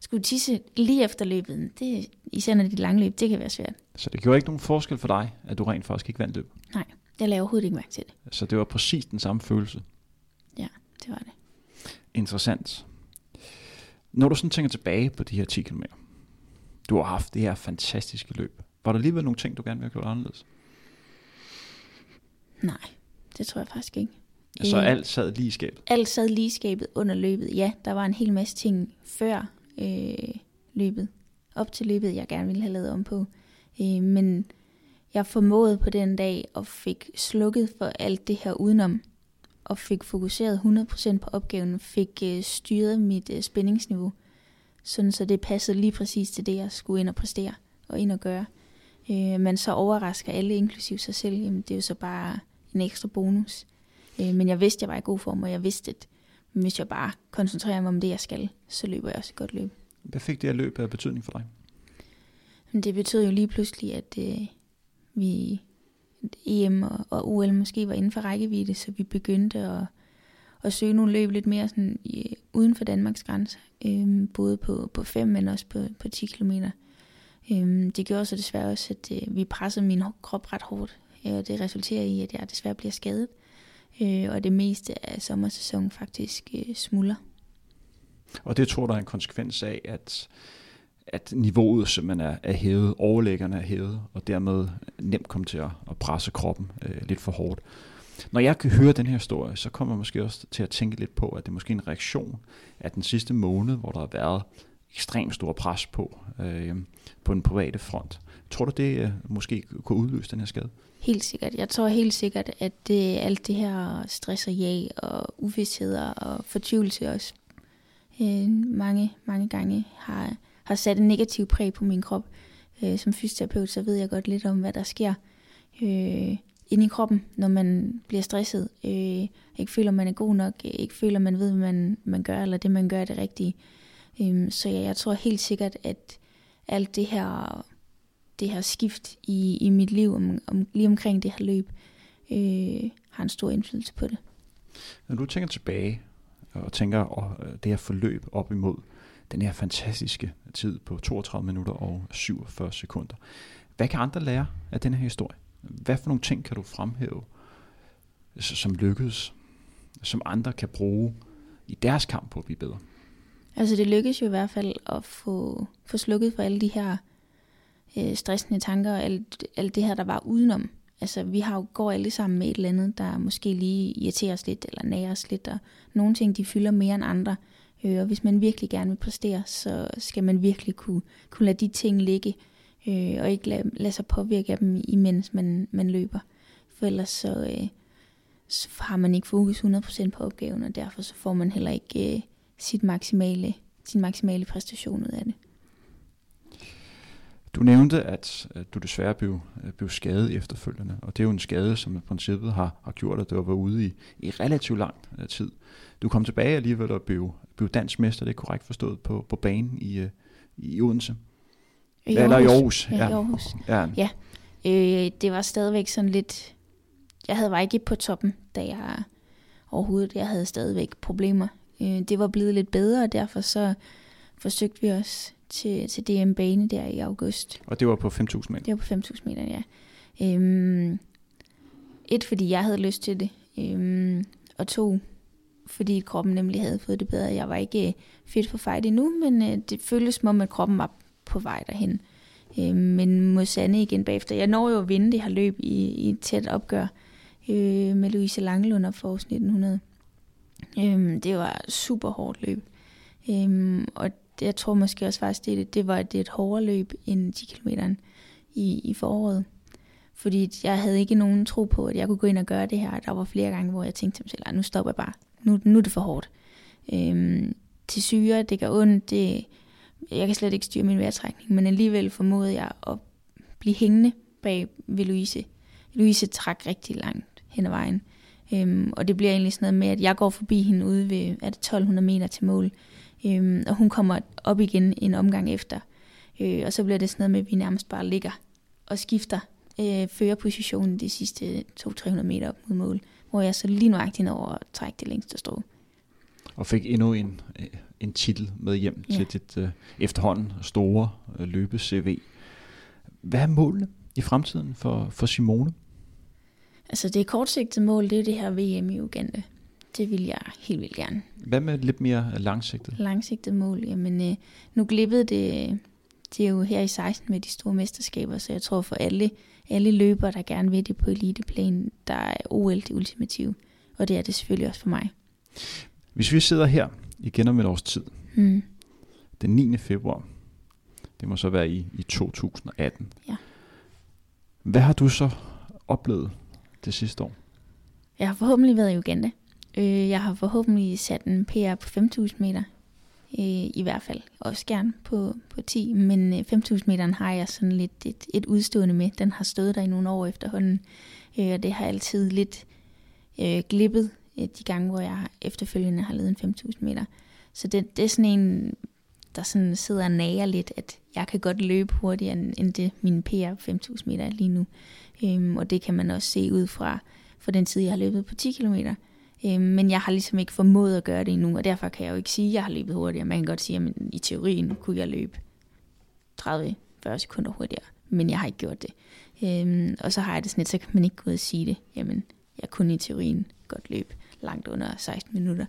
skulle tisse lige efter løbet, det, især når det er lange løb, det kan være svært. Så det gjorde ikke nogen forskel for dig, at du rent faktisk ikke vandt løbet. Nej, jeg laver overhovedet ikke mærke til det. Så det var præcis den samme følelse. Det var det. Interessant. Når du sådan tænker tilbage på de her 10 km, du har haft det her fantastiske løb. Var der alligevel nogle ting, du gerne ville have gjort anderledes? Nej, det tror jeg faktisk ikke. Så Øh. alt sad lige i skabet. alt sad lige i skabet under løbet. Ja, der var en hel masse ting før øh, løbet, op til løbet, jeg gerne ville have lavet om på. Øh, men jeg formåede på den dag og fik slukket for alt det her udenom, og fik fokuseret 100% på opgaven, fik øh, styret mit øh, spændingsniveau, sådan så det passede lige præcis til det, jeg skulle ind og præstere og ind og gøre. Øh, men så overrasker alle, inklusiv sig selv, jamen det er jo så bare en ekstra bonus. Øh, men jeg vidste, jeg var i god form, og jeg vidste, at hvis jeg bare koncentrerer mig om det, jeg skal, så løber jeg også et godt løb. Hvad fik det her løb af betydning for dig? Det betød jo lige pludselig, at øh, vi EM og, og OL måske var inden for rækkevidde, så vi begyndte at, at søge nogle løb lidt mere sådan, i, uden for Danmarks grænser. Øh, både på, på 5, men også på, på 10 km. Øh, det gjorde så desværre også, at øh, vi pressede min krop ret hårdt, og det resulterer i, at jeg desværre bliver skadet. Øh, øh, og det meste af sommersæsonen faktisk øh, smuldrer. Og det tror der er en konsekvens af, at, at niveauet simpelthen er, er hævet, overlæggerne er hævet, og dermed nemt kommer til at, at presse kroppen øh, lidt for hårdt. Når jeg kan høre den her historie, så kommer jeg måske også til at tænke lidt på, at det er måske en reaktion af den sidste måned, hvor der har været ekstremt stor pres på, øh, på den private front. Tror du, det øh, måske kunne udløse den her skade? Helt sikkert. Jeg tror helt sikkert, at det, alt det her stress og jag og uvidsheder og fortvivlelse også øh, mange, mange gange har, har sat en negativ præg på min krop. Øh, som fysioterapeut, så ved jeg godt lidt om, hvad der sker øh, inde i kroppen, når man bliver stresset. Øh, ikke føler, man er god nok, ikke føler, man ved, hvad man, man gør, eller det, man gør, er det rigtige. Øh, Øhm, så ja, jeg tror helt sikkert, at alt det her det her skift i, i mit liv, om, om, lige omkring det her løb, øh, har en stor indflydelse på det. Når du tænker tilbage og tænker og øh, det her forløb op imod den her fantastiske tid på 32 minutter og 47 sekunder. Hvad kan andre lære af den her historie? Hvad for nogle ting kan du fremhæve, som lykkedes, som andre kan bruge i deres kamp på at blive bedre? Altså det lykkedes jo i hvert fald at få, få slukket for alle de her øh, stressende tanker og alt, alt det her, der var udenom. Altså vi har jo, går alle sammen med et eller andet, der måske lige irriterer os lidt, eller nærer os lidt, og nogle ting, de fylder mere end andre. Øh, og hvis man virkelig gerne vil præstere, så skal man virkelig kunne, kunne lade de ting ligge, øh, og ikke lade, lade sig påvirke af dem, imens man, man løber. For ellers så, øh, så har man ikke fokus 100% på opgaven, og derfor så får man heller ikke øh, sit maksimale sin maksimale præstation ud af det. Du nævnte, at, du desværre blev, øh, blev skadet efterfølgende, og det er jo en skade, som i princippet har, har gjort, at du var ude i, i relativt lang uh, tid. Du kom tilbage alligevel og blev, blev dansk mester, det er korrekt forstået, på, på banen i, uh, i Odense. I Eller i Aarhus. Ja, i Aarhus. Ja. ja. Øh, det var stadigvæk sådan lidt... Jeg havde var ikke på toppen, da jeg overhovedet... Jeg havde stadigvæk problemer. Øh, det var blevet lidt bedre, og derfor så forsøgte vi os til, til DM Bane der i august. Og det var på 5.000 meter? Det var på 5.000 meter, ja. Øhm, et, fordi jeg havde lyst til det. Øhm, og to, fordi kroppen nemlig havde fået det bedre. Jeg var ikke fit for fight endnu, men øh, det føltes som om, at kroppen var på vej derhen. Øh, men må sande igen bagefter. Jeg når jo at vinde det her løb i, i et tæt opgør øh, med Louise Langelund op for 1900. Øh, det var super hårdt løb. Øhm, og det, jeg tror måske også faktisk, det, det var det et hårdere løb end 10 km i, i foråret. Fordi jeg havde ikke nogen tro på, at jeg kunne gå ind og gøre det her. Der var flere gange, hvor jeg tænkte til mig selv, nu stopper jeg bare. Nu, nu er det for hårdt. Øhm, til syre, det gør ondt, det, jeg kan slet ikke styre min vejrtrækning, men alligevel formåede jeg at blive hængende bag ved Louise. Louise trak rigtig langt hen ad vejen. Øhm, og det bliver egentlig sådan noget med, at jeg går forbi hende ude ved er det 1200 meter til mål. Øhm, og hun kommer op igen en omgang efter. Øh, og så bliver det sådan noget med, at vi nærmest bare ligger og skifter øh, førerpositionen de sidste 200-300 meter op mod mål. Hvor jeg så lige nøjagtigt over at trække det længste strå. Og fik endnu en, en titel med hjem ja. til dit øh, efterhånden store øh, løbe-CV. Hvad er målene i fremtiden for, for Simone? Altså det kortsigtede mål, det er det her VM i Uganda. Det vil jeg helt vildt gerne. Hvad med lidt mere langsigtet? Langsigtet mål, jamen øh, nu glippede det, det er jo her i 16 med de store mesterskaber, så jeg tror for alle, alle løbere, der gerne vil det på eliteplan, der er OL det ultimative. Og det er det selvfølgelig også for mig. Hvis vi sidder her igen om et års tid, mm. den 9. februar, det må så være i, i 2018. Ja. Hvad har du så oplevet det sidste år? Jeg har forhåbentlig været i Uganda. Øh, jeg har forhåbentlig sat en PR på 5.000 meter. Øh, I hvert fald. Også gerne på, på 10. Men øh, 5.000 meter har jeg sådan lidt et, et udstående med. Den har stået der i nogle år efterhånden. Øh, og det har altid lidt øh, glippet øh, de gange, hvor jeg efterfølgende har lavet en 5.000 meter. Så det, det er sådan en, der sådan sidder og nager lidt, at jeg kan godt løbe hurtigere end det min PR på 5.000 meter lige nu. Øhm, og det kan man også se ud fra, fra den tid, jeg har løbet på 10 km. Øhm, men jeg har ligesom ikke formået at gøre det endnu, og derfor kan jeg jo ikke sige, at jeg har løbet hurtigere. Man kan godt sige, at i teorien kunne jeg løbe 30-40 sekunder hurtigere, men jeg har ikke gjort det. Øhm, og så har jeg det sådan lidt, så kan man ikke gå ud og sige det. Jamen, jeg kunne i teorien godt løbe langt under 16 minutter.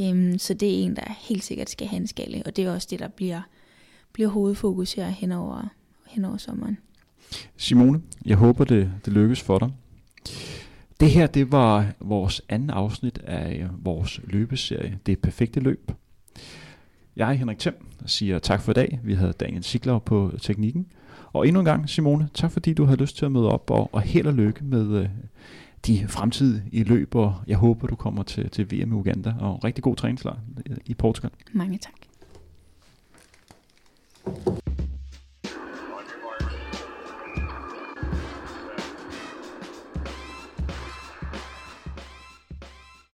Øhm, så det er en, der helt sikkert skal have en skalle, og det er også det, der bliver, bliver hovedfokus her henover, henover sommeren. Simone, jeg håber, det, det lykkes for dig. Det her, det var vores anden afsnit af vores løbeserie, Det Perfekte Løb. Jeg, Henrik Thiem, siger tak for i dag. Vi havde Daniel Sigler på teknikken. Og endnu en gang, Simone, tak fordi du havde lyst til at møde op, og, og held og lykke med øh, de fremtidige løb, og jeg håber, du kommer til, til VM i Uganda, og rigtig god træningslejr i Portugal. Mange tak.